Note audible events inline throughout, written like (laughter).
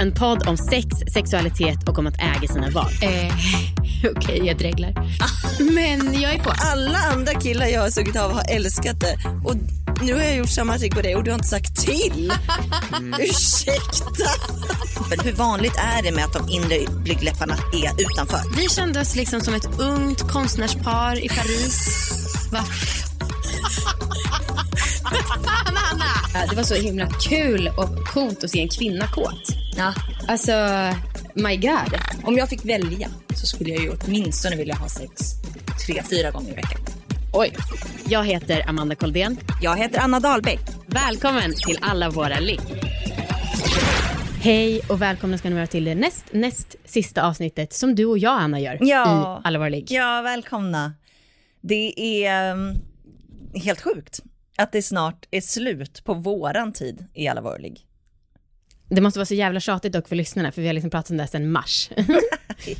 En podd om sex, sexualitet och om att äga sina val. Eh, (laughs) Okej, jag dreglar. Men jag är på. Alla andra killar jag har sugit av har älskat det. Och nu har jag gjort samma trick på dig och du har inte sagt till. Ursäkta. Men hur vanligt är det med att de inre blygdläpparna är utanför? Vi kände oss liksom som ett ungt konstnärspar i Paris. Va? (laughs) Fan, Anna! Det var så himla kul och coolt att se en kvinna kåt. Ja. Alltså, my god. Om jag fick välja så skulle jag ju åtminstone vilja ha sex tre, fyra gånger i veckan. Oj. Jag heter Amanda Koldén. Jag heter Anna Dahlbeck. Välkommen till Alla våra ligg. Hej och välkomna ska ni vara till det näst, näst sista avsnittet som du och jag, Anna, gör Ja. i Alla våra ligg. Ja, välkomna. Det är um, helt sjukt att det snart är slut på våran tid i alla våra ligg. Det måste vara så jävla tjatigt dock för lyssnarna, för vi har liksom pratat om det här sedan mars. (laughs)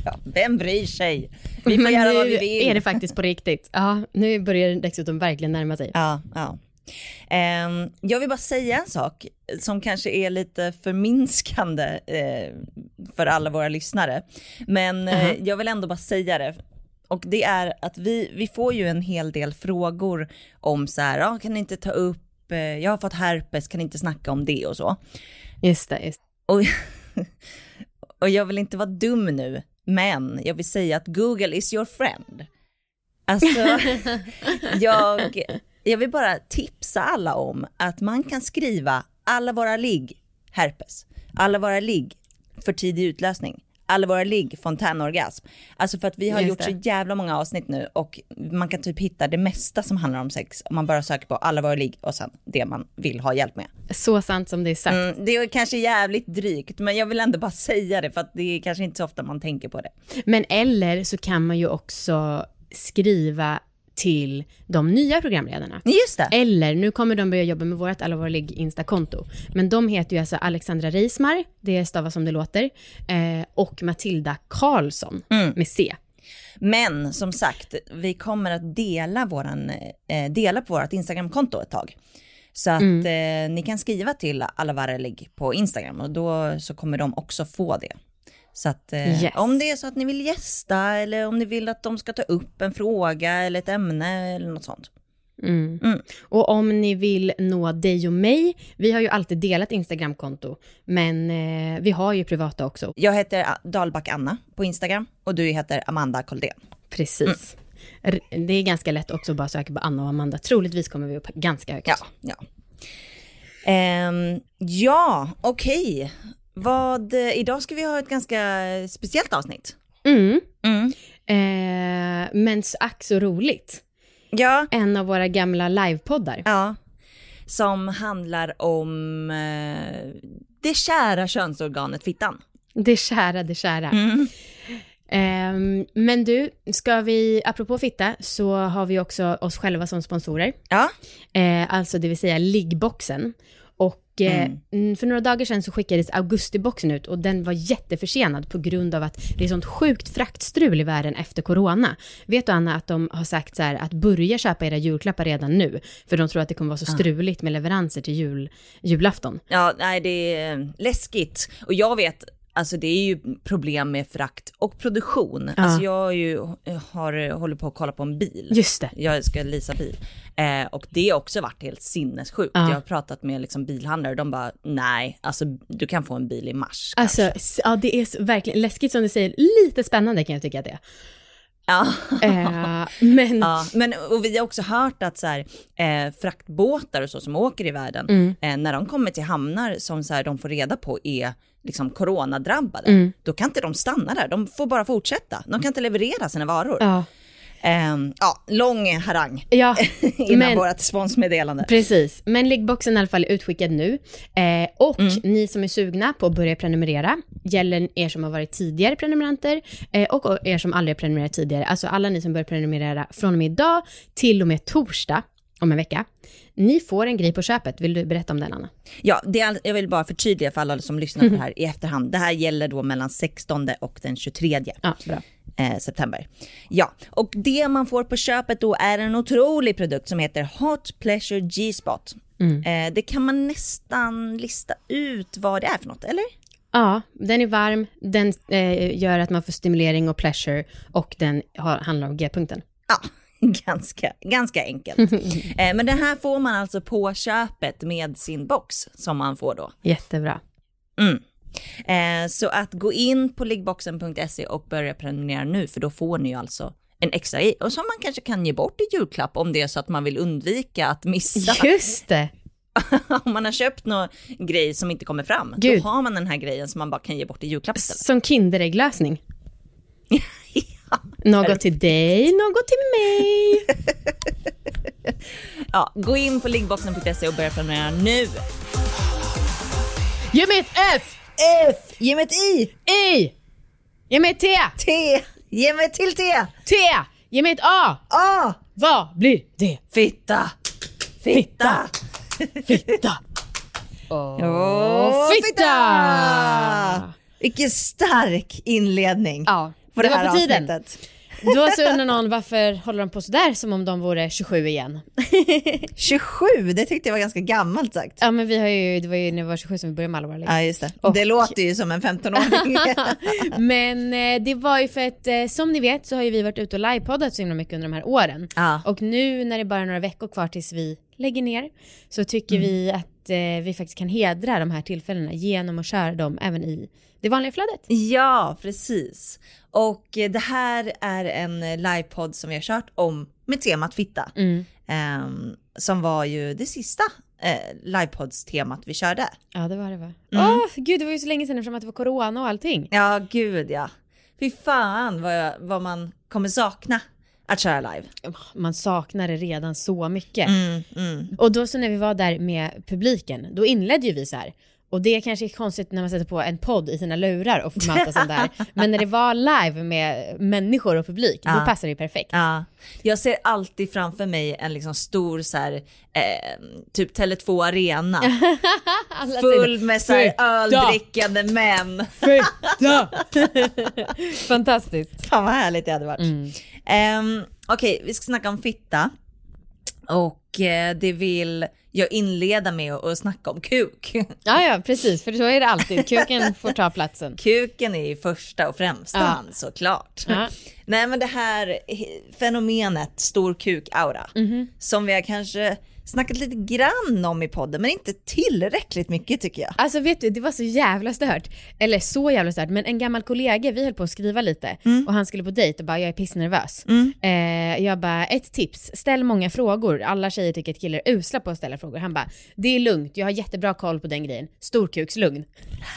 Ja, vem bryr sig? Vi får Men göra nu vad vi vill. är det faktiskt på riktigt. Ja, nu börjar det dessutom verkligen närma sig. Ja, ja. Ehm, jag vill bara säga en sak som kanske är lite förminskande eh, för alla våra lyssnare. Men eh, jag vill ändå bara säga det. Och det är att vi, vi får ju en hel del frågor om så här, ah, kan ni inte ta upp, eh, jag har fått herpes, kan ni inte snacka om det och så. Just det, just Och, (laughs) och jag vill inte vara dum nu, men jag vill säga att Google is your friend. Alltså, (laughs) jag, jag vill bara tipsa alla om att man kan skriva alla våra ligg herpes, alla våra ligg för tidig utlösning, alla våra ligg fontänorgasm. Alltså för att vi har Just gjort så det. jävla många avsnitt nu och man kan typ hitta det mesta som handlar om sex om man bara söker på alla våra ligg och sen det man vill ha hjälp med. Så sant som det är sagt. Mm, det är kanske jävligt drygt, men jag vill ändå bara säga det för att det är kanske inte så ofta man tänker på det. Men eller så kan man ju också skriva till de nya programledarna. Just det. Eller, nu kommer de börja jobba med vårt Alla våra ligg Insta-konto. Men de heter ju alltså Alexandra Reismar, det stavas som det låter, eh, och Matilda Karlsson med C. Men som sagt, vi kommer att dela, våran, eh, dela på vårt Instagramkonto ett tag. Så att eh, ni kan skriva till alla på Instagram och då så kommer de också få det. Så att eh, Yes. om det är så att ni vill gästa eller om ni vill att de ska ta upp en fråga eller ett ämne eller något sånt. Mm. Mm. Och om ni vill nå dig och mig, vi har ju alltid delat Instagramkonto, men eh, vi har ju privata också. Jag heter Dahlback Anna på Instagram och du heter Amanda Koldén. Precis. R- Det är ganska lätt också att bara söka på Anna och Amanda. Troligtvis kommer vi upp ganska högt. Ja, ja. Ehm, ja, okej. Vad, eh, idag ska vi ha ett ganska speciellt avsnitt. Mm. Mm. Eh, men så ack så roligt. Ja, En av våra gamla livepoddar. ja. Som handlar om eh, det kära könsorganet fittan. Det kära, det kära. Mm. Ehm, men du, ska vi, apropå fitta, så har vi också oss själva som sponsorer. Ja, Eh, alltså det vill säga liggboxen. Och eh, Mm. för några dagar sedan så skickades augustiboxen ut och den var jätteförsenad på grund av att det är sånt sjukt fraktstrul i världen efter corona. Vet du Anna att de har sagt så här att börja köpa era julklappar redan nu, för de tror att det kommer vara så struligt med leveranser till jul, julafton. ja, nej det är läskigt. Och jag vet, alltså det är ju problem med frakt och produktion. Ja. Alltså jag ju, har, håller på att kolla på en bil. Just det. Jag ska leasa bil. Eh, och det har också varit helt sinnessjukt. Ja. Jag har pratat med liksom bilhandlare och de bara, nej, alltså du kan få en bil i mars. Alltså, kanske." ja det är verkligen läskigt som du säger, lite spännande kan jag tycka att det är. Ja. Eh, men, (laughs) ja, men och vi har också hört att så här, eh, fraktbåtar och så som åker i världen, Mm. eh, när de kommer till hamnar som så här, de får reda på är liksom coronadrabbade, Mm. då kan inte de stanna där, de får bara fortsätta. De kan inte leverera sina varor. ja. Ehm, ja, lång harang Ja, (laughs) innan men- vårt sponsmeddelande. Precis, men liggboxen i alla fall är utskickad nu. Eh, och Mm. ni som är sugna på att börja prenumerera, gäller er som har varit tidigare prenumeranter eh, och er som aldrig har prenumererat tidigare, alltså alla ni som börjar prenumerera från och med idag till och med torsdag om en vecka. Ni får en grej på köpet, vill du berätta om den Anna? Ja, det är, jag vill bara förtydliga för alla som lyssnar på det här i efterhand. Det här gäller då mellan 16 och den 23 Ja, eh, september. Ja, och det man får på köpet då är en otrolig produkt som heter Hot Pleasure G-spot. Eh, det kan man nästan lista ut vad det är för något, eller? Ja, den är varm, den eh, gör att man får stimulering och pleasure och den har, handlar om G-punkten. Ja, (laughs) ganska, ganska enkelt. (laughs) eh, men den här får man alltså på köpet med sin box som man får då. Jättebra. Mm. Eh, så att gå in på liggboxen.se och börja prenumerera nu för då får ni ju alltså en extra i och som man kanske kan ge bort i julklapp om det är så att man vill undvika att missa. (laughs) Just det! om man har köpt någon grej som inte kommer fram, Gud. då har man den här grejen som man bara kan ge bort i julklapp istället. Som Kinderägglösning. Något till dig, något till mig. (laughs) ja, gå in på liggboxen.se och börja prenumerera nu. Ge mig ett F! F, ge mig ett I, I! Ge mig ett T! T, ge mig ett till T, T! Ge mig ett A! A, Vad blir det? fitta, fitta, Fitta! (laughs) Åh, fitta! Vilken stark inledning Ja, på det det, här avsnittet. Då så undrar någon varför håller de på sådär som om de vore 27 igen? (laughs) 27, det tyckte jag var ganska gammalt sagt. Ja men vi har ju, det var ju när vi var 27 som vi började med alla våra lägg. Ja just det. Och- Det låter ju som en 15-åring. (laughs) Men eh, det var ju för att eh, som ni vet så har ju vi varit ute och livepoddat så himla mycket under de här åren. Ja. Och nu när det bara är några veckor kvar tills vi lägger ner så tycker vi att eh, vi faktiskt kan hedra de här tillfällena genom att köra dem även i det vanliga flödet. ja, precis. Och eh, det här är en eh, livepodd som vi har kört om med temat fitta. Mm. Ehm, som var ju det sista eh, livepods-temat vi körde. Ja det var det va? Åh gud det var ju så länge sedan eftersom att det var corona och allting. Ja, gud ja. Fy fan vad, jag, vad man kommer sakna att köra live. Man saknar det redan så mycket. Mm, mm. Och då så när vi var där med publiken, då inledde ju vi så här. Och det är kanske är konstigt när man sätter på en podd i sina lurar och får möta sånt där. (laughs) Men när det var live med människor och publik, då Ja. passar det ju perfekt. Ja, jag ser alltid framför mig en liksom stor så här, eh, typ Tele2 Arena. (laughs) Full med så här öldrickande män. (laughs) Fantastiskt. Fan vad härligt det hade varit. Mm. Ehm, Okej, vi ska snacka om fitta. Och eh, det vill jag inleda med att snacka om kuk. Ja, ja, precis, för så är det alltid. Kuken (laughs) får ta platsen. Kuken är i första och främsta Ja. hand såklart. Ja. Nej men det här fenomenet stor kuk-aura Mhm. som vi har kanske snackat lite grann om i podden men inte tillräckligt mycket tycker jag. Alltså vet du, det var så jävla stört. Eller så jävla stört, men en gammal kollega, vi höll på att skriva lite och han skulle på dejt och bara jag är pissnervös. Eh, jag bara, ett tips, ställ många frågor. Alla tjejer tycker att killar är usla på att ställa frågor. Han bara, det är lugnt, jag har jättebra koll på den grejen. Storkukslugn.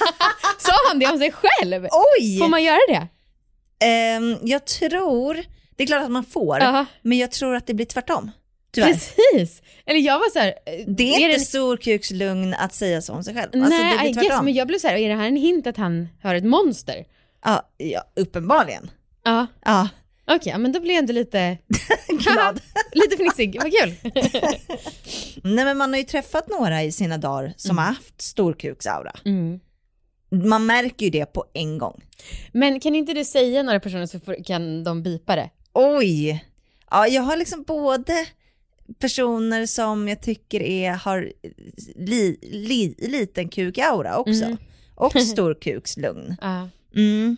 (laughs) Sa han det om sig själv? Oj! Får man göra det? Ehm, jag tror, det är klart att man får, Ja. men jag tror att det blir tvärtom. Tyvärr. Precis. Eller jag var så här, eh, Det är, inte det- storkukslugn att säga så om sig själv. Alltså, Nej, det I blir guess, men jag blev så här, är det här en hint att han har ett monster? ja, ja, uppenbarligen. Ja, Ja, okej, ja, men då blir jag ändå lite, (laughs) glad. (laughs) lite fnissig, vad kul. (laughs) Nej men man har ju träffat några i sina dagar som har haft storkuksaura. Mm. Man märker ju det på en gång. Men kan inte du säga några personer så kan de bipa det? Oj! Ja, jag har liksom både personer som jag tycker är, har li, li, liten kukaura också. Mm. Och (laughs) storkukslugn. Ja. Mm.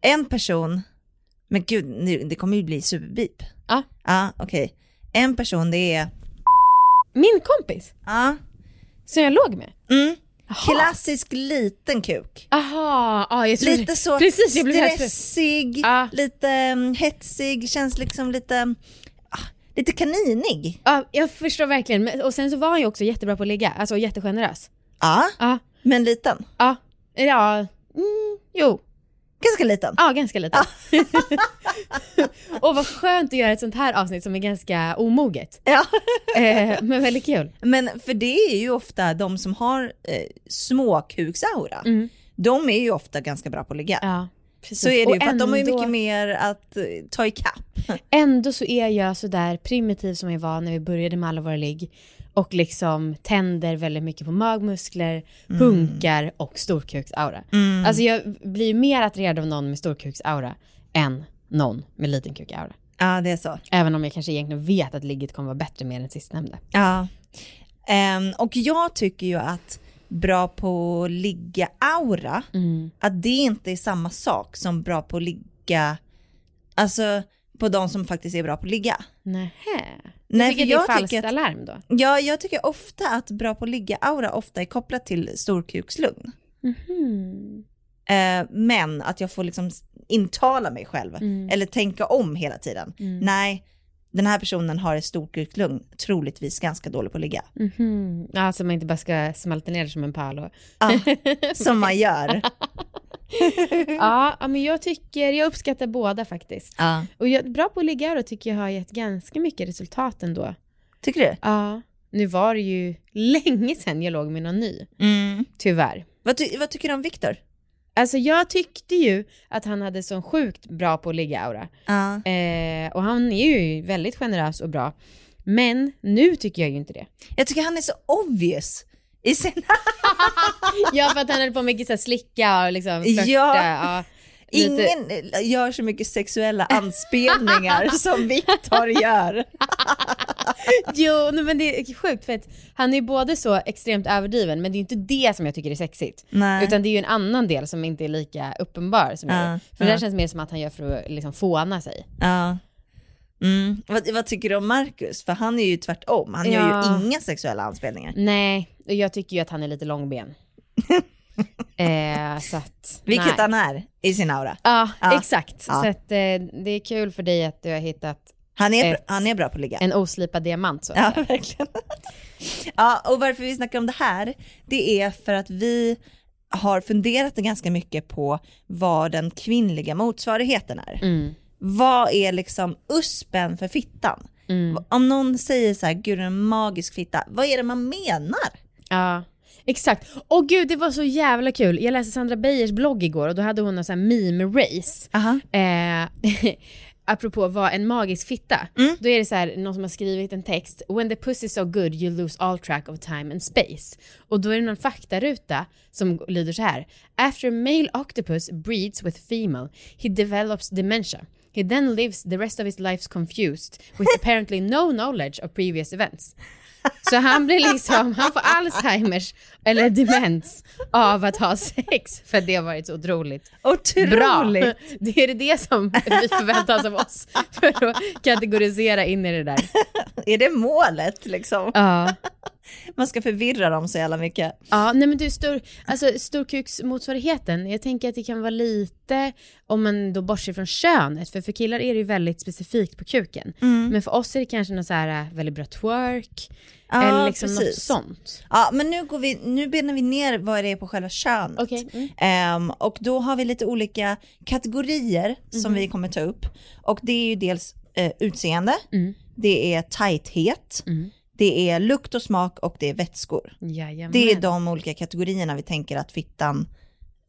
En person, men gud, nu, det kommer ju bli superbip. Ja. Ja, okej. En person det är, Min kompis, ja, som jag låg med. mm, Jaha. klassisk liten kuk. Aha, ja, jag trodde, Lite så precis, jag helt stressig, Ja. lite um, hetsig, känns liksom lite, ah, lite kaninig. Ja, jag förstår verkligen. Och sen så var han ju också jättebra på att ligga, alltså jättegenerös. Ja, Ja, men liten. ja, ja, mm, jo, Ganska liten. ja ganska lite. (laughs) Och vad skönt att göra ett sånt här avsnitt som är ganska omoget. Ja. (laughs) Eh, men väldigt kul. Men för det är ju ofta de som har eh, småkuksaura, de är ju ofta ganska bra på att ligga. Ja, precis. Så är det ju, för att de har ju ändå- mycket mer att eh, ta ikapp. (laughs) Ändå så är jag sådär primitiv som jag var när vi började med alla våra ligg och liksom tänder väldigt mycket på magmuskler, hunkar och storkuksaura. Alltså jag blir ju mer attraherad av någon med storkuksaura än någon med liten kukaura. Ja, det är så. Även om jag kanske egentligen vet att ligget kommer vara bättre med den sistnämnda. Ja. Ehm, och jag tycker ju att bra på att ligga aura, att det inte är samma sak som bra på att ligga, alltså på de som faktiskt är bra på att ligga. Nähä. Nej, Du tycker för det är jag falskt tycker att- alarm då? Ja, jag tycker ofta att bra på att ligga aura ofta är kopplat till storkukslugn. Mhm. Eh, men att jag får liksom intala mig själv, eller tänka om hela tiden. Nej, den här personen har ett storkukslugn, troligtvis ganska dålig på att ligga. Mhm. Ja, alltså man inte bara ska smälta ner som en pärla. Ja, (laughs) som man gör. (laughs) ja, men jag tycker, jag uppskattar båda faktiskt. Ja. Och jag, bra på att ligga då tycker jag har gett ganska mycket resultat ändå. Tycker du? Ja. Nu var det ju (laughs) länge sedan jag låg med någon ny, Mm. tyvärr. Vad, ty- vad tycker du om Viktor? Alltså jag tyckte ju att han hade så sjukt bra på att ligga aura. Ja. Eh, och han är ju väldigt generös och bra. Men nu tycker jag ju inte det. Jag tycker han är så obvious i sina... (laughs) Ja för att han höll på mycket så här slicka och liksom flörta. Ja. Ja. Lite- Ingen gör så mycket sexuella anspelningar (laughs) som Viktor gör. (laughs) Jo, men det är sjukt för att han är ju både så extremt överdriven men det är inte det som jag tycker är sexigt. Nej. Utan det är ju en annan del som inte är lika uppenbar som Ja, jag För det där känns mer som att han gör för att liksom fåna sig. Ja. Mm. Vad, vad tycker du om Marcus? För han är ju tvärtom. Han gör Ja. ju inga sexuella anspelningar. Nej, och jag tycker ju att han är lite långben. (laughs) eh, så att, Vilket nej. han är i sin aura. Ja, Ja. exakt. Ja. Så att, eh, det är kul för dig att du har hittat Han är, Ett- han är bra på att ligga. en oslipad diamant så att Ja, säga. verkligen. (laughs) Ja, och varför vi snackar om det här, det är för att vi har funderat ganska mycket på vad den kvinnliga motsvarigheten är. Mm. Vad är liksom uspen för fittan? Mm. Om någon säger så här, gud en magisk fitta, vad är det man menar? Ja, exakt. Och gud, det var så jävla kul. Jag läste Sandra Beijers blogg igår och då hade hon en sån här meme-race. Aha. Eh, (laughs) apropå vad en magisk fitta. Då är det så här, någon som har skrivit en text. When the pussy so good you lose all track of time and space. Och då är det någon faktaruta som lyder så här. After a male octopus breeds with female, he develops dementia. He then lives the rest of his life confused with (laughs) apparently no knowledge of previous events. Så han blir liksom, han får Alzheimers eller demens av att ha sex för det har varit så otroligt Otroligt! bra. Det är det som vi förväntar oss av oss för att kategorisera in i det där. Är det målet liksom? Ja, (laughs) Man ska förvirra dem så jävla mycket. ja nej men du, stor, alltså storkuksmotsvarigheten, jag tänker att det kan vara lite, om man då bortser från könet, för för killar är det ju väldigt specifikt på kuken. Men för oss är det kanske något så här äh, väldigt bra twerk, Ja, eller liksom något precis. sånt. Ja, men nu, går vi, nu benar vi ner vad det är på själva könet. Okej, mm. Ehm, och då har vi lite olika kategorier som vi kommer ta upp. Och det är ju dels eh, utseende, Mm. det är tajthet, det är lukt och smak och det är vätskor. Jajamän. Det är de olika kategorierna vi tänker att fittan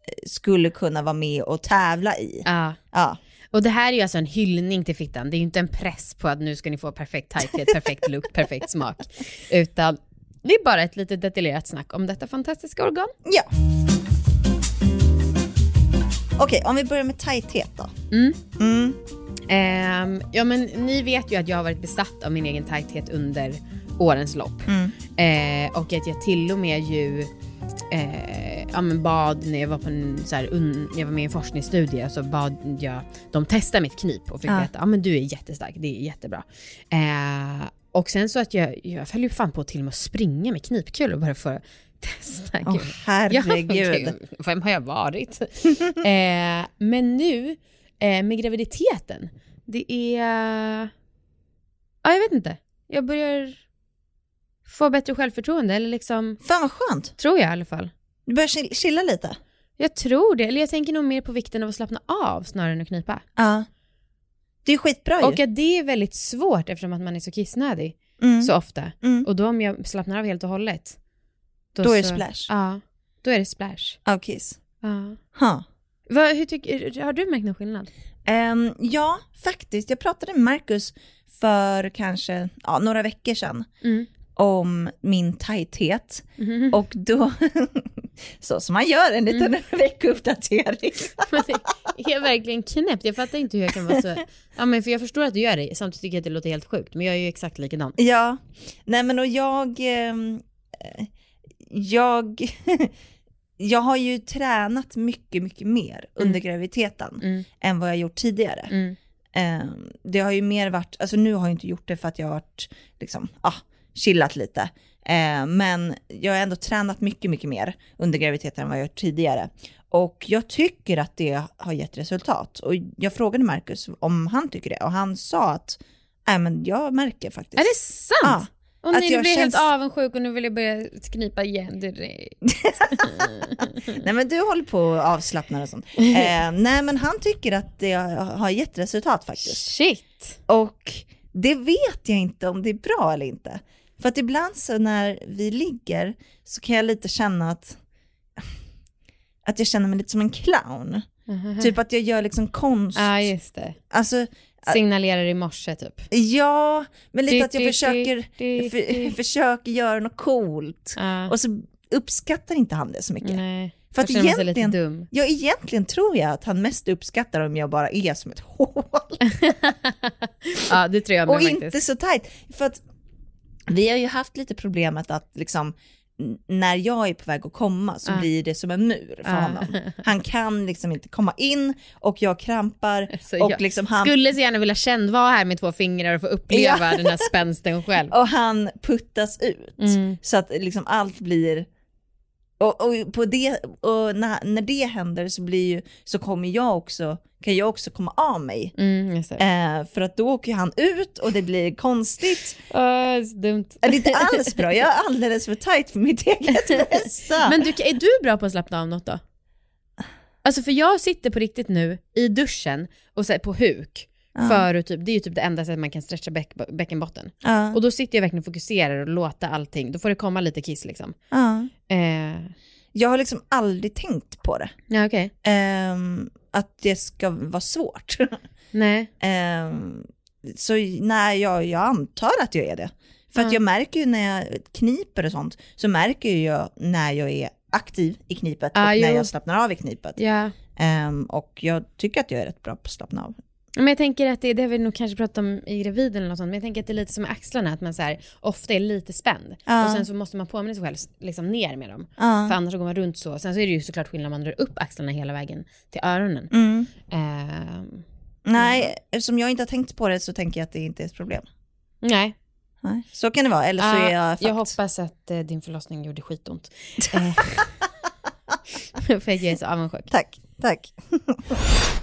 eh, skulle kunna vara med och tävla i. Ja. Ja. Och det här är ju alltså en hyllning till fittan. Det är ju inte en press på att nu ska ni få perfekt tajthet, perfekt lukt, (laughs) perfekt smak. Utan det är bara ett lite detaljerat snack om detta fantastiska organ. ja. Okej, om vi börjar med tajthet då. Ehm, ja men ni vet ju att jag har varit besatt av min egen tajthet under årens lopp. Eh, och att jag till och med ju eh, ja, men bad när jag var på en så här, un, jag var med i en forskningsstudie så bad jag dem testa mitt knip och fick Ja. veta, ja men du är jättestark, det är jättebra. Eh, och sen så att jag, jag höll ju fan på till och med att springa med knipkulor bara för att testa. Åh, Gud. (laughs) herregud. Ja, gud, vem har jag varit? (laughs) eh, men nu eh, med graviditeten, det är... Ja, jag vet inte. Jag börjar få bättre självförtroende, eller liksom, Fan vad skönt. tror jag i alla fall. Du börjar chill- chilla lite. Jag tror det, eller jag tänker nog mer på vikten av att slappna av snarare än att knipa. Ja. Det är skitbra ju. Och att det är väldigt svårt eftersom att man är så kissnödig Mm. så ofta. Mm. Och då om jag slappnar av helt och hållet. Då är det så- splash. Ja, då är det splash. Av kiss. Ja. Ha. Vad, hur tycker, har du märkt någon skillnad? Ehm, ja, faktiskt. Jag pratade med Marcus för kanske ja, några veckor sedan Mm. Om min tajthet. Och då, (laughs) så som man gör en liten (laughs) veckouppdatering. det (laughs) är verkligen knäppt. Jag fattar inte hur jag kan vara så... Ja, men för jag förstår att du gör det, samtidigt tycker jag att det låter helt sjukt. Men jag är ju exakt likadan. Ja, nej men och jag, ehm, eh, jag, jag har ju tränat mycket, mycket mer under graviditeten Mm. än vad jag gjort tidigare. Mm. Ehm, det har ju mer varit, alltså nu har jag inte gjort det för att jag har varit, liksom, ah, chillat lite. Ehm, men jag har ändå tränat mycket, mycket mer under graviditeten än vad jag gjort tidigare. Och jag tycker att det har gett resultat. Och jag frågade Marcus om han tycker det och han sa att, nej men jag märker faktiskt. Är det sant? Ja. Och nu jag känns- helt avundsjuk och nu vill jag börja knipa igen direkt. (laughs) Nej men du håller på att avslappna och sånt. Eh, nej men han tycker att det har gett resultat faktiskt. Shit! Och det vet jag inte om det är bra eller inte. För att ibland så när vi ligger så kan jag lite känna att, att jag känner mig lite som en clown. Typ att jag gör liksom konst. Ja, just det. Alltså, Signalerar i morse typ. ja, men lite att jag försöker, för, (laughs) försöker göra något coolt. Ja. Och så uppskattar inte han det så mycket. Nej. För att egentligen, dum. ja, egentligen tror jag att han mest uppskattar om jag bara är som ett hål. (laughs) Ja, det tror jag med och faktiskt. inte så tajt. För att vi har ju haft lite problemet att liksom när jag är på väg att komma så Ja. blir det som en mur för Ja. honom. Han kan liksom inte komma in och jag krampar (laughs) Så och jag liksom han, Skulle så gärna vilja känna, vara här med två fingrar och få uppleva den här spänsten själv. (laughs) och han puttas ut. Mm. Så att liksom allt blir och, och, på det, och när, när det händer så, blir ju, så kommer jag också, kan jag också komma av mig. Mm, det. Eh, för att då åker han ut och det blir konstigt. Åh, så dumt. Det är inte alls bra, jag är alldeles för tajt för mitt eget (laughs) bästa. Men du, är du bra på att slappna av något då? Alltså för jag sitter på riktigt nu i duschen och så på huk. För att typ, det är ju typ det enda sättet man kan stretcha bäck, bäckenbotten. ja, Och då sitter jag verkligen och fokuserar och låter allting, då får det komma lite kiss liksom. ja. Eh, Jag har liksom aldrig tänkt på det. ja okej. Ehm, att det ska vara svårt. (laughs) Nej. Ehm, så nej, jag, jag antar att jag är det. För att Ja. jag märker ju när jag kniper och sånt, så märker jag när jag är aktiv i knipet Ah, och när jo. jag slappnar av i knipet. Ja. Ehm, och jag tycker att jag är rätt bra på att slappna av. Men jag tänker att det, det har vi nog kanske pratat om i gravid eller något sånt, men jag tänker att det är lite som med axlarna, att man så här, ofta är lite spänd. Ja. Och sen så måste man påminna sig själv liksom ner med dem. Ja. För annars går man runt så. Sen så är det ju såklart skillnad om man drar upp axlarna hela vägen till öronen. Mm. Ehm, Nej, eftersom jag inte har tänkt på det så tänker jag att det inte är ett problem. nej. Nej. Så kan det vara, eller så Ah, är jag jag fucked. hoppas att eh, din förlossning gjorde skitont. Eh, (laughs) (laughs) För jag är så avundsjuk. Tack, tack. (laughs)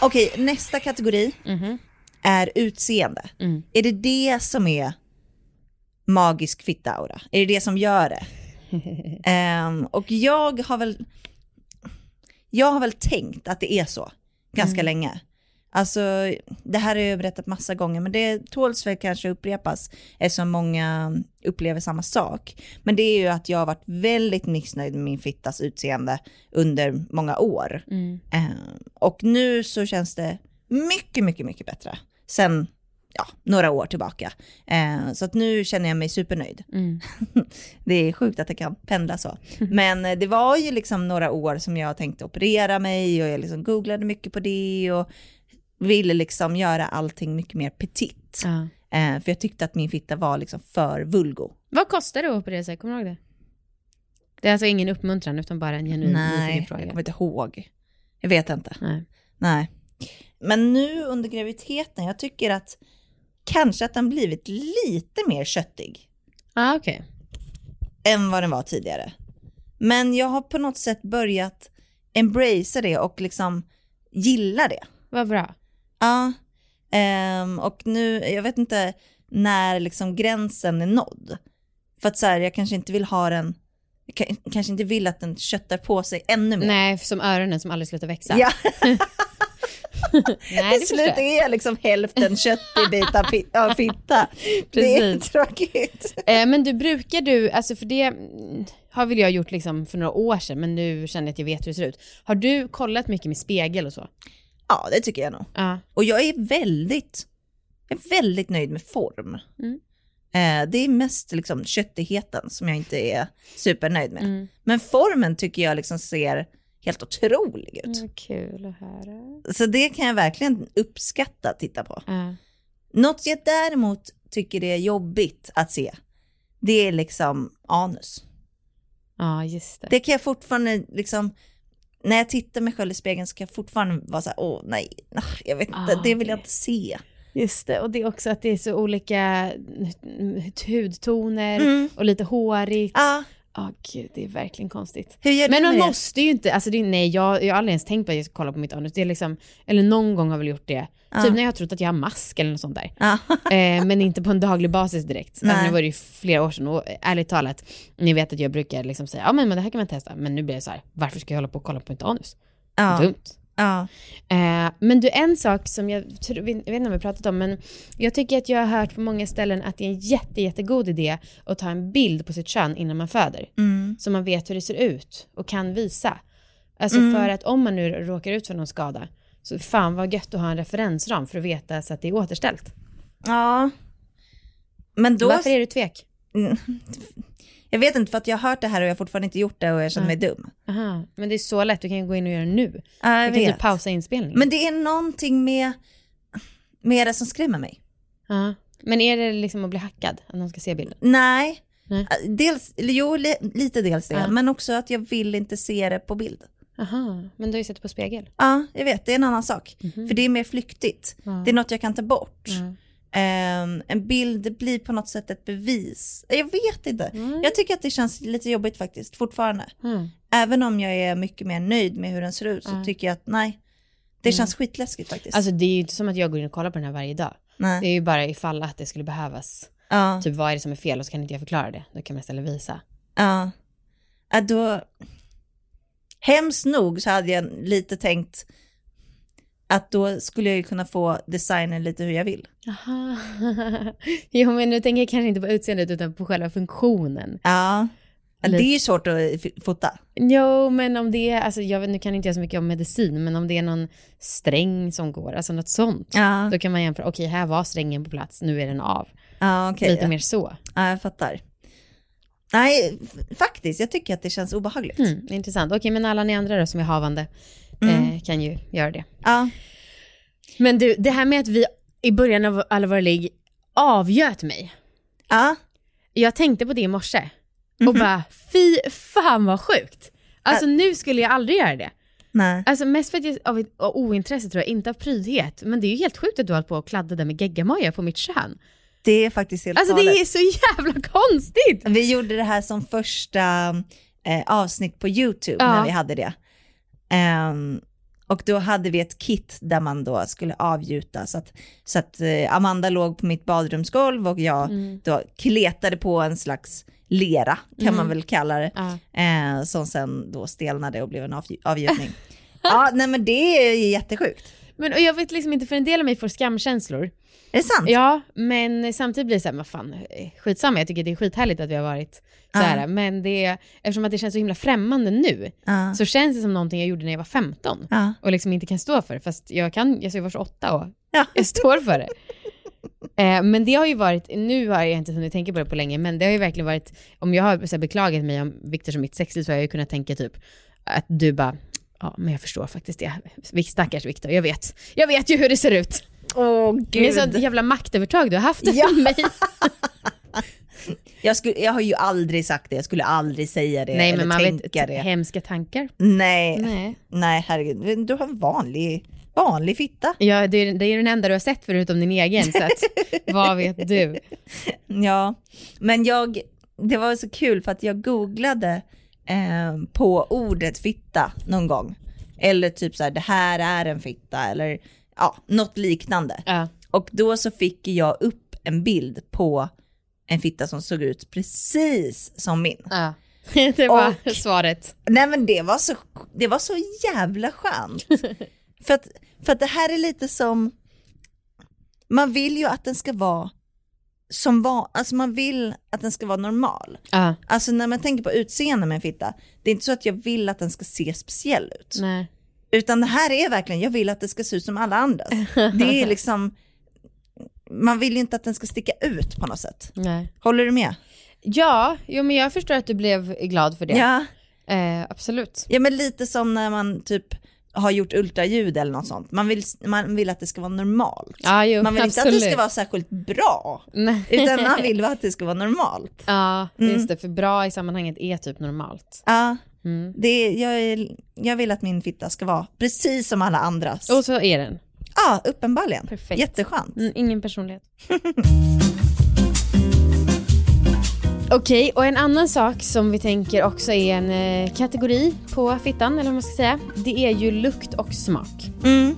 Okej, nästa kategori är utseende. Är det det som är magisk fitta-aura? Är det det som gör det? (laughs) Ehm, och jag har väl jag har väl tänkt att det är så ganska länge. Alltså, det här har jag berättat massa gånger, men det tåls väl kanske upprepas eftersom många upplever samma sak. Men det är ju att jag har varit väldigt missnöjd med min fittas utseende under många år. Mm. Eh, och nu så känns det mycket, mycket, mycket bättre. Sen ja, några år tillbaka. Eh, så att nu känner jag mig supernöjd. Mm. (laughs) det är sjukt att det kan pendla så. (laughs) Men eh, det var ju liksom några år som jag tänkte operera mig och jag liksom googlade mycket på det och ville liksom göra allting mycket mer petit. Ja. Eh, för jag tyckte att min fitta var liksom för vulgo. Vad kostar det att operera sig? Kommer du ihåg det? Det är alltså ingen uppmuntran utan bara en genuin Nej, nyfiken jag fråga. kommer inte ihåg. Jag vet inte. Nej. Nej. Men nu under graviditeten, jag tycker att kanske att den blivit lite mer köttig Ah, okej. än vad den var tidigare. Men jag har på något sätt börjat embracea det och liksom gilla det. Vad bra. Ja, ehm, och nu, jag vet inte när liksom gränsen är nådd. För att så här, jag kanske inte vill ha den, jag kan- kanske inte vill att den köttar på sig ännu mer. Nej, som öronen som aldrig slutar växa. Ja. (laughs) Nej, det Till slut är jag liksom hälften köttig bit av av fitta. (laughs) Det är tråkigt. Eh, men du, brukar du, alltså för det har väl jag gjort liksom för några år sedan, men nu känner jag att jag vet hur det ser ut. Har du kollat mycket med spegel och så? Ja, det tycker jag nog. Ja. Och jag är väldigt, jag är väldigt nöjd med form. Mm. Eh, det är mest liksom köttigheten som jag inte är supernöjd med. Mm. Men formen tycker jag liksom ser helt otrolig ut. Mm, kul att höra. Så det kan jag verkligen uppskatta att titta på. Ja. Något jag däremot tycker det är jobbigt att se, det är liksom anus. Ja, just det. Det kan jag fortfarande liksom, när jag tittar mig själv i spegeln så kan jag fortfarande vara så här, åh nej, ah, jag vet inte, Ah, det vill jag inte se. Just det, och det är också att det är så olika hudtoner Mm. och lite hårigt. Ja, Ja, gud, det är verkligen konstigt. Men man måste ju inte, alltså det, nej jag, jag har aldrig ens tänkt på att jag ska kolla på mitt anus. Det är liksom, eller någon gång har jag väl gjort det. Ja. Typ när jag har trott att jag har mask eller något sånt där. Ja. (laughs) Eh, men inte på en daglig basis direkt. Alltså, nu var det ju flera år sedan och ärligt talat, ni vet att jag brukar liksom säga, ja men, men det här kan man testa. Men nu blir det så här, varför ska jag hålla på och kolla på mitt anus? Ja. Dumt. Ja. Eh, men du, en sak som jag, jag vet inte om vi har pratat om, men jag tycker att jag har hört på många ställen att det är en jätte, jättegod idé att ta en bild på sitt kön innan man föder. Mm. Så man vet hur det ser ut och kan visa. Alltså Mm. för att om man nu råkar ut för någon skada, så fan vad gött att ha en referensram för att veta så att det är återställt. ja. Men då... Varför är du tvek? Mm. Jag vet inte, för att jag har hört det här och jag har fortfarande inte gjort det och jag känner mig dum. Aha, men det är så lätt, du kan ju gå in och göra det nu. Ja, jag du kan vet. pausa inspelningen. Men det är någonting med, med det som skrämmer mig. Ja. Men är det liksom att bli hackad, att någon ska se bilden? Nej, Nej. dels, jo, li, lite dels det, Ja. men också att jag vill inte se det på bild. Aha, men du har ju sett det på spegel. Ja, jag vet, det är en annan sak. För det är mer flyktigt. Ja. Det är något jag kan ta bort. Ja. Ehm, en bild blir på något sätt ett bevis. Jag vet inte. Jag tycker att det känns lite jobbigt faktiskt, fortfarande. Mm. Även om jag är mycket mer nöjd med hur den ser ut så Ja. tycker jag att nej, det känns skitläskigt faktiskt. Alltså det är ju inte som att jag går in och kollar på den här varje dag. nej. Det är ju bara ifall att det skulle behövas. Ja, Typ vad är det som är fel och så kan inte jag förklara det. Då kan man istället visa. ja. ja då... Hemskt nog så hade jag lite tänkt att då skulle jag ju kunna få designen lite hur jag vill. Jaha. (laughs) jo men nu tänker jag kanske inte på utseendet utan på själva funktionen. Ja, Ja, det är ju svårt att fota. Jo men om det är, alltså jag vet, nu kan inte jag så mycket om medicin, men om det är någon sträng som går, alltså något sånt. Ja, Då kan man jämföra, okej här var strängen på plats, nu är den av. ja okej. Lite ja. mer så. Ja, jag fattar. Nej, faktiskt, jag tycker att det känns obehagligt. Mm, intressant. Okej men alla ni andra då som är havande Mm. eh, kan ju göra det. Ja, Men du, det här med att vi i början av alla våra ligg avgöt mig. ja, Jag tänkte på det i morse och bara fy fan vad sjukt. Alltså nu skulle jag aldrig göra det. nej. Alltså mest för att jag, av, ett- av ointresse tror jag, inte av prydhet. Men det är ju helt sjukt att du har hållit på och kladda där med geggamoja på mitt kön. Det är faktiskt helt Alltså det galet. är så jävla konstigt! Vi gjorde det här som första eh, avsnitt på YouTube Ja. när vi hade det. Ehm, och då hade vi ett kit där man då skulle avgjuta så att, så att eh, Amanda låg på mitt badrumsgolv och jag Mm. då kletade på en slags lera kan man väl kalla det. Ja. Eh, som sen då stelnade och blev en avgj- avgjutning. (laughs) ja, nej men det är jättesjukt. Men och jag vet liksom inte, för en del av mig får skamkänslor. Är det sant? Ja, men samtidigt blir det såhär, vad fan, skitsamma, jag tycker det är skithärligt att vi har varit så här, men det, eftersom att det känns så himla främmande nu, Ja. så känns det som någonting jag gjorde när jag var 15 Ja. och liksom inte kan stå för, fast jag kan, jag var 28 och Ja. jag står för det. (laughs) Eh, men det har ju varit, nu har jag inte hunnit tänka på det på länge, men det har ju verkligen varit, om jag har så här, beklagat mig om Viktors och mitt sexliv så har jag ju kunnat tänka typ att du bara, ja men jag förstår faktiskt det. Stackars Viktor, jag vet. Jag vet ju hur det ser ut. Åh Det är sånt jävla maktövertag du har haft över Ja. (laughs) mig. (laughs) Jag, skulle, jag har ju aldrig sagt det, jag skulle aldrig säga det Nej eller men man tänka vet, det. hemska tankar. Nej. Nej, Nej. herregud. Du har en vanlig, vanlig fitta. Ja, det är, det är den enda du har sett förutom din egen, så att, (laughs) vad vet du? Ja, men jag, det var så kul för att jag googlade eh, på ordet fitta någon gång. Eller typ så här, det här är en fitta eller ja, något liknande. Ja. Och då så fick jag upp en bild på en fitta som såg ut precis som min. Ja. (laughs) Det var Och- svaret. Nej men det var så, det var så jävla skönt. (laughs) för, att, för att det här är lite som, man vill ju att den ska vara som var, alltså man vill att den ska vara normal. Ja, Alltså när man tänker på utseende med en fitta, det är inte så att jag vill att den ska se speciell ut. nej. Utan det här är verkligen, jag vill att det ska se ut som alla andras. Det är (laughs) liksom, man vill ju inte att den ska sticka ut på något sätt. nej. Håller du med? Ja, jo men jag förstår att du blev glad för det. Ja. Eh, absolut. Ja men lite som när man typ har gjort ultraljud eller något sånt. Man vill, man vill att det ska vara normalt. Ja, jo, man vill inte att absolut. det ska vara särskilt bra, Nej. utan man vill (laughs) att det ska vara normalt. Ja, Mm. just det. För bra i sammanhanget är typ normalt. Ja, Mm. det jag, jag vill att min fitta ska vara precis som alla andras. Och så är den. Ja, uppenbarligen. Perfekt. Jätteskönt. Mm, ingen personlighet. (laughs) Okej, och en annan sak som vi tänker också är en eh, kategori på fittan, eller vad man ska säga, det är ju lukt och smak. Mm.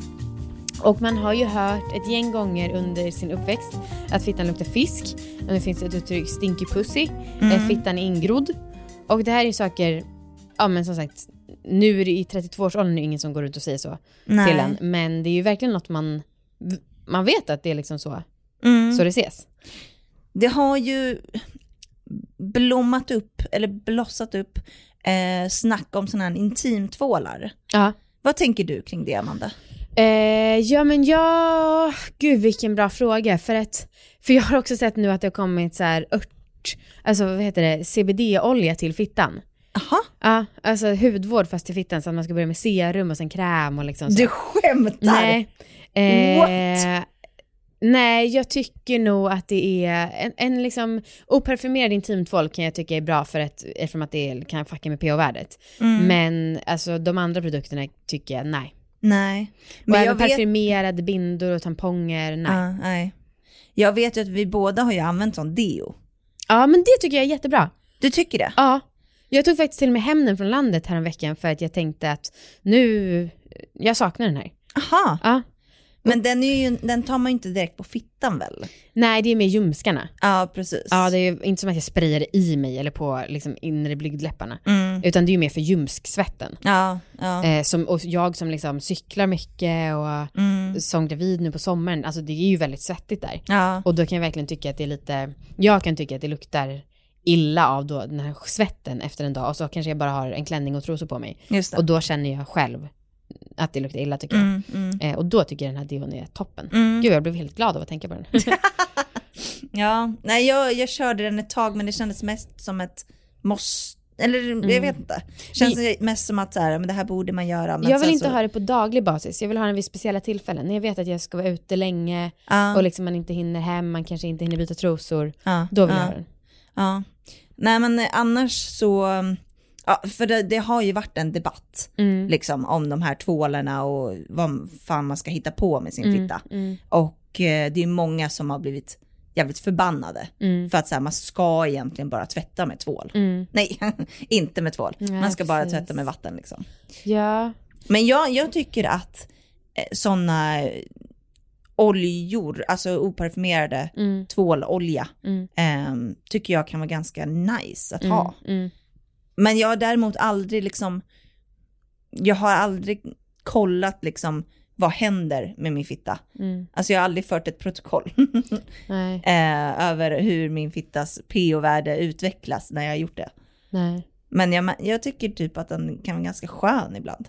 Och man har ju hört ett gäng gånger under sin uppväxt att fittan luktar fisk. Och det finns ett uttryck, stinky pussy, Mm. fittan är ingrodd. Och det här är saker, ja men som sagt, nu är det i 32-årsåldern är det ingen som går runt och säger så Nej. till en. Men det är ju verkligen något man, man vet att det är liksom så, Mm. så det ses. Det har ju blommat upp, eller blossat upp, eh, snack om sådana här intimtvålar. Ja. Vad tänker du kring det, Amanda? Eh, ja men jag, gud vilken bra fråga för att, för jag har också sett nu att det har kommit så här ört, alltså vad heter det, CBD-olja till fittan. Aha. Ja, alltså hudvård fast till fittan så att man ska börja med serum och sen kräm och liksom så. Du skämtar? Nej. Eh, What? Nej, jag tycker nog att det är en, en liksom oparfumerad intimtvål kan jag tycka är bra för att, eftersom att det kan fucka med pH-värdet. Mm. Men alltså de andra produkterna tycker jag nej. Nej. Och Men även jag vet, parfymerade bindor och tamponger, nej. Ja, nej. Jag vet ju att vi båda har ju använt sån deo. Ja, men det tycker jag är jättebra. Du tycker det? Ja. Jag tog faktiskt till och med hem den från landet häromveckan för att jag tänkte att nu, jag saknar den här. Aha. Ja. Men den, är ju, den tar man ju inte direkt på fittan väl? Nej, det är mer ljumskarna. Ja, precis. Ja, det är inte som att jag sprayar det i mig eller på liksom inre blygdläpparna. Mm. Utan det är ju mer för ljumsksvetten. Ja, ja. Eh, som, och jag som liksom cyklar mycket och Mm. som gravid nu på sommaren, alltså det är ju väldigt svettigt där. Ja. Och då kan jag verkligen tycka att det är lite, jag kan tycka att det luktar illa av då den här svetten efter en dag och så kanske jag bara har en klänning och trosor på mig. Det. Och då känner jag själv att det luktar illa tycker jag. Mm, mm. Eh, och då tycker jag den här deon är toppen. Mm. Gud jag blev helt glad av att tänka på den. (laughs) (laughs) Ja, nej jag, jag körde den ett tag men det kändes mest som ett måste, eller jag Mm. vet inte. Känns mest som att så här, men det här borde man göra. Men jag vill inte så, ha det på daglig basis, jag vill ha den vid speciella tillfällen. När jag vet att jag ska vara ute länge Ja. och liksom man inte hinner hem, man kanske inte hinner byta trosor. Ja, Då vill ja. jag ha den. Ja. Nej men annars så, ja, för det, det har ju varit en debatt Mm. liksom om de här tvålarna och vad fan man ska hitta på med sin Mm, fitta. mm. Och eh, det är många som har blivit jävligt förbannade Mm. för att så här, man ska egentligen bara tvätta med tvål. Mm. Nej, (laughs) inte med tvål. Nej, man ska bara precis. tvätta med vatten liksom. Ja. Men jag, jag tycker att eh, sådana oljor, alltså oparfumerade Mm. tvålolja, Mm. ehm, tycker jag kan vara ganska nice att Mm. ha. Mm. Men jag har däremot aldrig liksom, jag har aldrig kollat liksom vad händer med min fitta? Mm. Alltså jag har aldrig fört ett protokoll (laughs) eh, över hur min fittas pH-värde utvecklas när jag har gjort det. Nej. Men jag, jag tycker typ att den kan vara ganska skön ibland.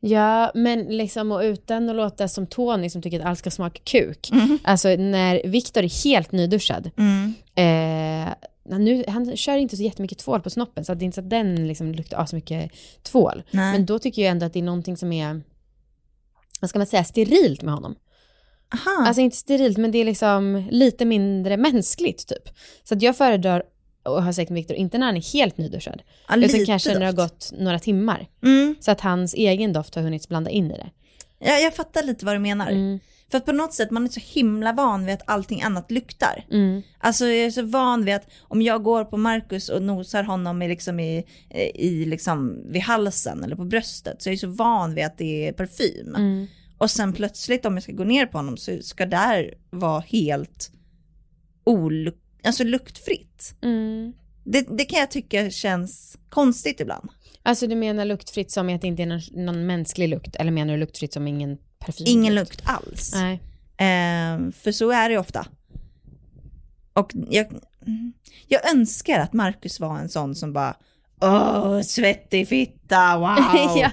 Ja, men liksom och utan att låta som Tony som tycker att allt ska smaka kuk. Mm. Alltså när Viktor är helt nyduschad. Eh, nu, han kör inte så jättemycket tvål på snoppen så det är inte så att den liksom luktar så mycket tvål. Nej. Men då tycker jag ändå att det är någonting som är, vad ska man säga, sterilt med honom. Aha. Alltså inte sterilt men det är liksom lite mindre mänskligt typ. Så att jag föredrar och har sagt med Viktor, inte när han är helt nyduschad. Ja, utan kanske när det har doft. gått några timmar. Mm. Så att hans egen doft har hunnit blanda in i det. Ja, jag fattar lite vad du menar. Mm. För att på något sätt man är så himla van vid att allting annat luktar. Mm. Alltså jag är så van vid att om jag går på Marcus och nosar honom i liksom i, i liksom vid halsen eller på bröstet så jag är så van vid att det är parfym. Mm. Och sen plötsligt om jag ska gå ner på honom så ska där vara helt oluk alltså luktfritt. Mm. Det, det kan jag tycka känns konstigt ibland. Alltså du menar luktfritt som att det inte är någon, någon mänsklig lukt? Eller menar du luktfritt som ingen parfym? Ingen lukt alls. Nej. Ehm, för så är det ju ofta. Och jag, jag önskar att Marcus var en sån som bara Åh, svettig fitta, wow! (laughs) ja.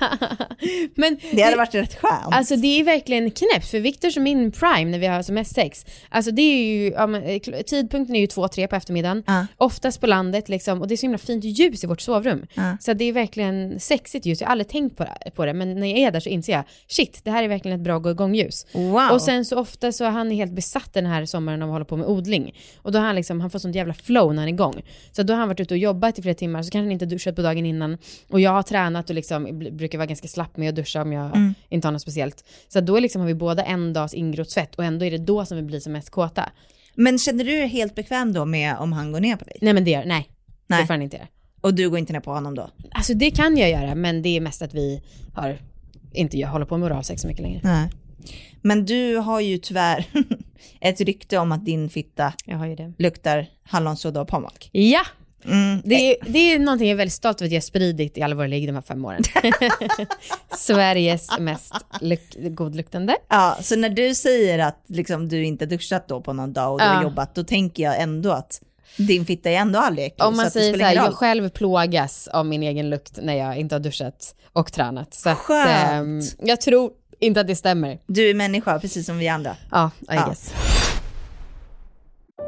Men Det hade varit rätt skönt. Alltså det är verkligen knäppt, för Viktors och min prime när vi har som mest sex, alltså det är ju, ja, men, eh, tidpunkten är ju två, tre på eftermiddagen, oftast på landet liksom, och det är så himla fint ljus i vårt sovrum. Ja. Så det är verkligen sexigt ljus, jag har aldrig tänkt på det, på det, men när jag är där så inser jag, shit, det här är verkligen ett bra gå igång-ljus. Wow. Och sen så ofta så är han helt besatt den här sommaren av att hålla på med odling. Och då har han liksom, han får sånt jävla flow när han är igång. Så då har han varit ute och jobbat i flera timmar, så kanske han inte duschat på dagen innan. Och jag har tränat och liksom brukar vara ganska slapp med att duscha om jag Mm. inte har något speciellt. Så då liksom har vi båda en dags ingrott svett och ändå är det då som vi blir som mest kåta. Men känner du dig helt bekväm då med om han går ner på dig? Nej men det gör, nej. Nej. Det får han inte göra. Och du går inte ner på honom då? Alltså det kan jag göra, men det är mest att vi har, inte jag håller på med oralsex så mycket längre. Nej. Men du har ju tyvärr (laughs) ett rykte om att din fitta luktar hallonsoda och pommac. Ja! Mm. Det är, det är någonting jag är väldigt stolt över att jag har spridit i alla våra ligg de här fem åren. (laughs) Sveriges mest luk- godluktande. Ja, så när du säger att liksom, du inte duschat då på någon dag och du Ja. har jobbat, då tänker jag ändå att din fitta är ändå aldrig äcklig. Om man att det säger så här, jag själv plågas av min egen lukt när jag inte har duschat och tränat. Så att, Skönt. ehm, jag tror inte att det stämmer. Du är människa precis som vi andra. Ja, I Ja. guess.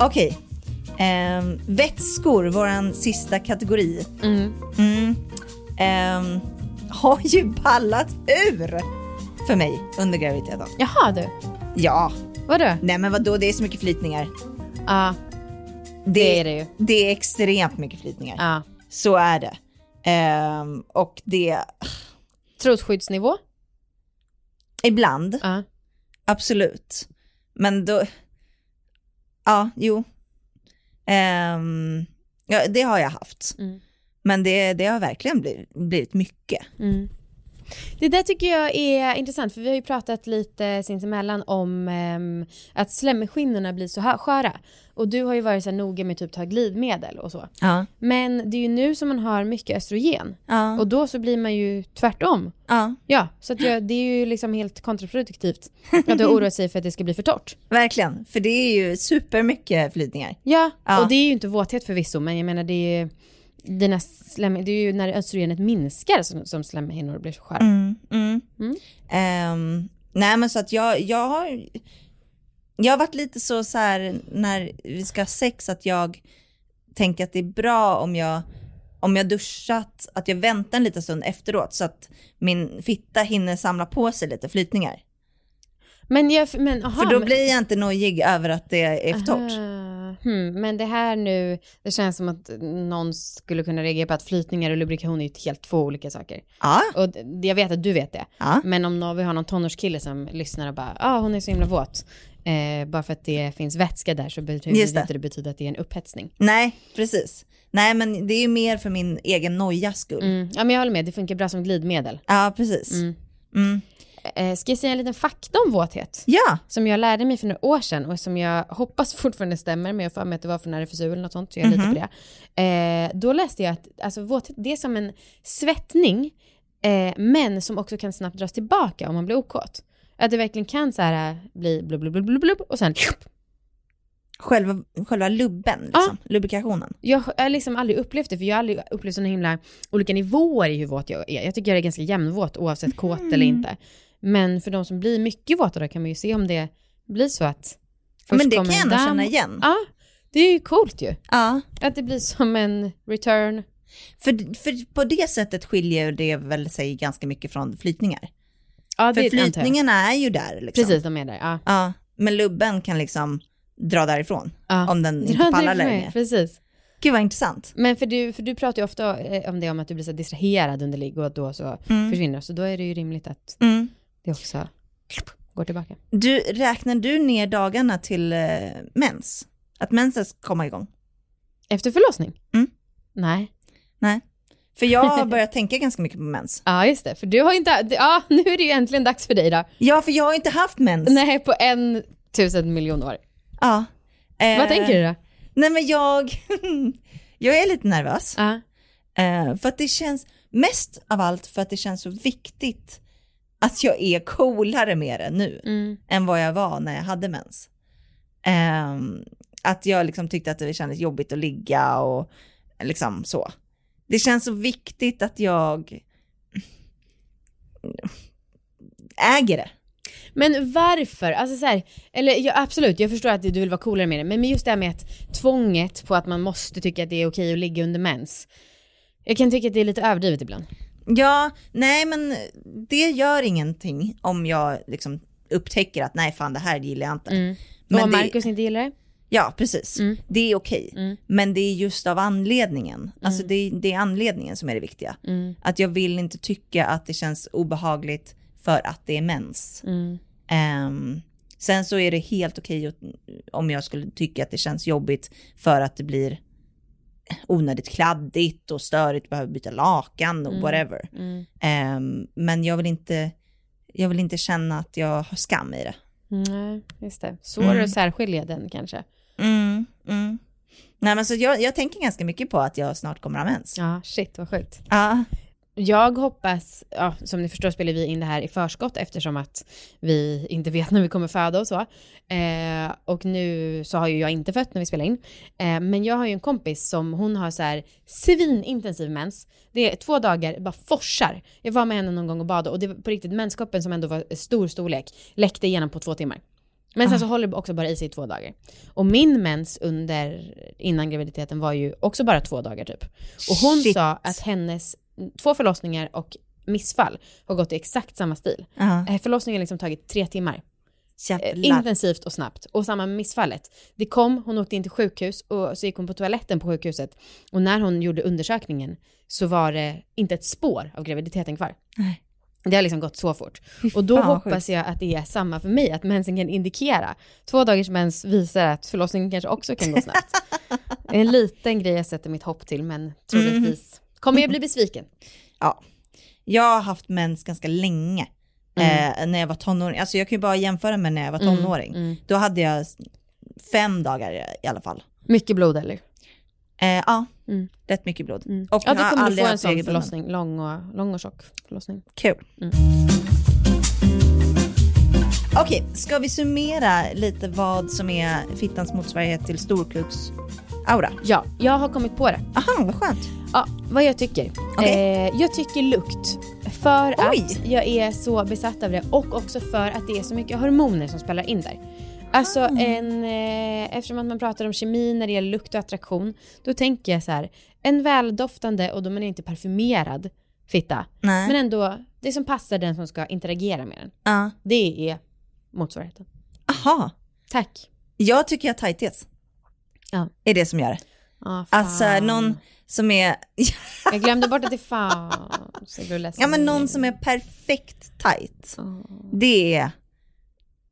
Okej. Ehm, vätskor, våran sista kategori. Mm. Ehm, har ju ballat ur för mig under graviditeten. Jaha du, Ja. vadå? Nej men vadå, det är så mycket flytningar. Ja, det är det ju. Det är extremt mycket flytningar. Ja. Så är det. Ehm, och det, Trosskyddsnivå? ibland, Ja. absolut. Men då, ja, jo. Ehm, ja, det har jag haft. Mm. Men det, det har verkligen blivit, blivit mycket. Mm. Det där tycker jag är intressant för vi har ju pratat lite sinsemellan om ehm, att slemhinnorna blir så sköra. Och du har ju varit så här noga med typ ta glidmedel och så. Ja. Men det är ju nu som man har mycket östrogen. Ja. Och då så blir man ju tvärtom. Ja. Ja, så att jag, det är ju liksom helt kontraproduktivt att du oroar sig för att det ska bli för torrt. (laughs) Verkligen, för det är ju supermycket flytningar. Ja, Ja. och det är ju inte våthet förvisso, men jag menar det är ju dina slem, det är ju när östrogenet minskar som, som slemhinnor blir så sköra. Mm, mm. Ehm, nej men så att jag, jag har, jag har varit lite så, så här när vi ska ha sex att jag tänker att det är bra om jag, om jag duschat, att jag väntar en liten stund efteråt så att min fitta hinner samla på sig lite flytningar. Men, jag, men, aha, För då men, blir jag inte nojig över att det är för torrt. Hmm, men det här nu, det känns som att någon skulle kunna reagera på att flytningar och lubrikation är ju helt två olika saker. Ja. Och jag vet att du vet det. Ja. Men om någon, vi har någon tonårskille som lyssnar och bara, ja ah, hon är så himla våt. Eh, bara för att det finns vätska där så betyder Just det. inte det betyder att det är en upphetsning. Nej, precis. Nej men det är ju mer för min egen nojas skull. Mm. Ja men jag håller med, det funkar bra som glidmedel. Ja, precis. Mm. Mm. Eh, ska jag säga en liten fakta om våthet? Ja. Som jag lärde mig för några år sedan och som jag hoppas (laughs) fortfarande stämmer, men jag får för mig att det var från RFSU eller något sånt, så jag litar Mhm. på det. Eh, då läste jag att alltså, våthet, det är som en svettning, eh, men som också kan snabbt dras tillbaka om man blir okåt. Att det verkligen kan så här äh, bli blub, blub, blub, blub, och sen Själva, själva lubben, liksom. lubrikationen. Jag har liksom aldrig upplevt det, för jag har aldrig upplevt såna himla olika nivåer i hur våt jag är. Jag tycker jag är ganska jämnvåt oavsett kåt eller Mm. inte. Men för de som blir mycket våta då kan man ju se om det blir så att Ja, men först det kan jag damm- känna igen. Ja, det är ju coolt ju. Ja. Att det blir som en return. För, för på det sättet skiljer det väl sig ganska mycket från flytningar. Ja, för det jag. flytningarna är ju där liksom. Precis, de är där. Ja. Ja, men lubben kan liksom dra därifrån. Ja. Om den inte pallar längre. Precis. Gud vad intressant. Men för du, för du pratar ju ofta eh, om det om att du blir så distraherad under ligg och då så Mm. försvinner. Så då är det ju rimligt att Mm. Det också går tillbaka. Du, räknar du ner dagarna till eh, mens? Att mensen ska komma igång? Efter förlossning? Mm. Nej. Nej. För jag har (laughs) börjat tänka ganska mycket på mens. Ja, just det. För du har inte, ja, (laughs) nu är det ju äntligen dags för dig då. Ja, för jag har inte haft mens. Nej, på en tusen miljon år. Ja. Eh, Vad tänker du då? Nej men jag, (laughs) jag är lite nervös. Ja. Eh, för att det känns, mest av allt för att det känns så viktigt att jag är coolare med det nu Mm. än vad jag var när jag hade mens. Ehm, att jag liksom tyckte att det kändes jobbigt att ligga och liksom så. Det känns så viktigt att jag äger det. Men varför? Alltså så här, eller ja, absolut, jag förstår att du vill vara coolare med det, men men just det här med att tvånget på att man måste tycka att det är okej att ligga under mens. Jag kan tycka att det är lite överdrivet ibland. Ja, nej men det gör ingenting om jag liksom upptäcker att nej fan det här gillar jag inte. Mm. Men om det- Marcus inte gillar det? Ja, precis. Mm. Det är okej. Men det är just av anledningen. Alltså det, det är anledningen som är det viktiga. Mm. Att jag vill inte tycka att det känns obehagligt för att det är mens. Mm. Ehm, sen så är det helt okej om jag skulle tycka att det känns jobbigt för att det blir onödigt kladdigt och störigt, behöver byta lakan och Mm. whatever. Mm. Ehm, men jag vill, inte, jag vill inte känna att jag har skam i det. Nej, just det. Svårt Mm. att särskilja den kanske. Mm, mm. Nej men så jag, jag tänker ganska mycket på att jag snart kommer ha mens. Ja, shit vad sjukt. Ja. Jag hoppas, ja, som ni förstår spelar vi in det här i förskott eftersom att vi inte vet (laughs) när vi kommer föda och så. Eh, och nu så har ju jag inte fött när vi spelar in. Eh, men jag har ju en kompis som hon har så här svinintensiv mens. Det är två dagar, bara forsar. Jag var med henne någon gång och badade och det var på riktigt menskoppen som ändå var stor storlek läckte igenom på två timmar. Men sen Ah. så håller det också bara i sig i två dagar. Och min mens under, innan graviditeten var ju också bara två dagar typ. Och hon Shit. sa att hennes två förlossningar och missfall har gått i exakt samma stil. Eh, Förlossningen har liksom tagit tre timmar. Eh, Jävlar. Intensivt och snabbt. Och samma med missfallet. Det kom, hon åkte in till sjukhus och så gick hon på toaletten på sjukhuset. Och när hon gjorde undersökningen så var det inte ett spår av graviditeten kvar. Nej. Det har liksom gått så fort. Och då hoppas sjukt. jag att det är samma för mig, att mensen kan indikera. Två dagars mens visar att förlossningen kanske också kan gå snabbt. Det (laughs) är en liten grej jag sätter mitt hopp till, men troligtvis kommer jag bli besviken. Ja. Jag har haft mens ganska länge. Eh, när jag var tonåring. Alltså jag kan ju bara jämföra med när jag var Mm, tonåring. mm. Då hade jag fem dagar i alla fall. Mycket blod eller? Eh, ja, Mm. rätt mycket blod. Och Ja, då kommer du få en sån förlossning. Lång och, lång och tjock förlossning. Kul. Mm. Okej, ska vi summera lite vad som är fittans motsvarighet till storkuksaura? Ja, jag har kommit på det. Aha, vad skönt. Ja, vad jag tycker. Okej. Eh, jag tycker lukt. För Oj. att jag är så besatt av det och också för att det är så mycket hormoner som spelar in där. Alltså Ah. en, eh, eftersom att man pratar om kemi när det gäller lukt och attraktion, då tänker jag så här, en väldoftande och då man är inte parfymerad fitta, Nej. men ändå det som passar den som ska interagera med den. Ja. Det är motsvarigheten. Aha. Tack. Jag tycker att tajthet Ja. är det som gör det. Ah, Alltså någon som är, (laughs) Jag glömde bort att det fanns. Jag blev ledsen. ja men någon som är perfekt tight. Det är,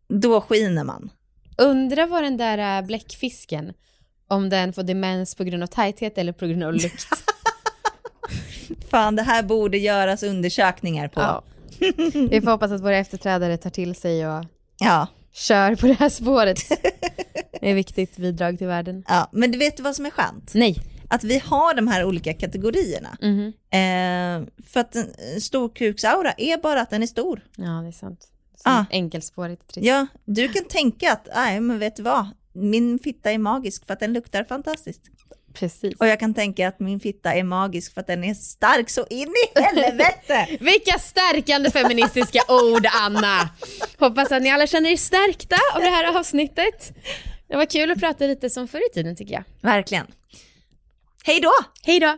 då skiner man. Undrar vad den där äh, bläckfisken, om den får demens på grund av tajthet eller på grund av lukt. (laughs) Fan det här borde göras undersökningar på. Ja. Vi får hoppas att våra efterträdare tar till sig och Ja. Kör på det här spåret. (laughs) Det är viktigt bidrag till världen. Ja, men du vet vad som är skönt? Nej. Att vi har de här olika kategorierna. Mhm. Eh, för att en en storkuksaura är bara att den är stor. Ja, det är sant. Så Ah. Enkelspårigt trist. Ja, du kan tänka att, nej men vet du vad, min fitta är magisk för att den luktar fantastiskt. Precis. Och jag kan tänka att min fitta är magisk för att den är stark så in i helvete! (laughs) Vilka stärkande feministiska ord, Anna! Hoppas att ni alla känner er stärkta av det här avsnittet. Det var kul att prata lite som förr i tiden tycker jag. Verkligen. Hej då! Hej då!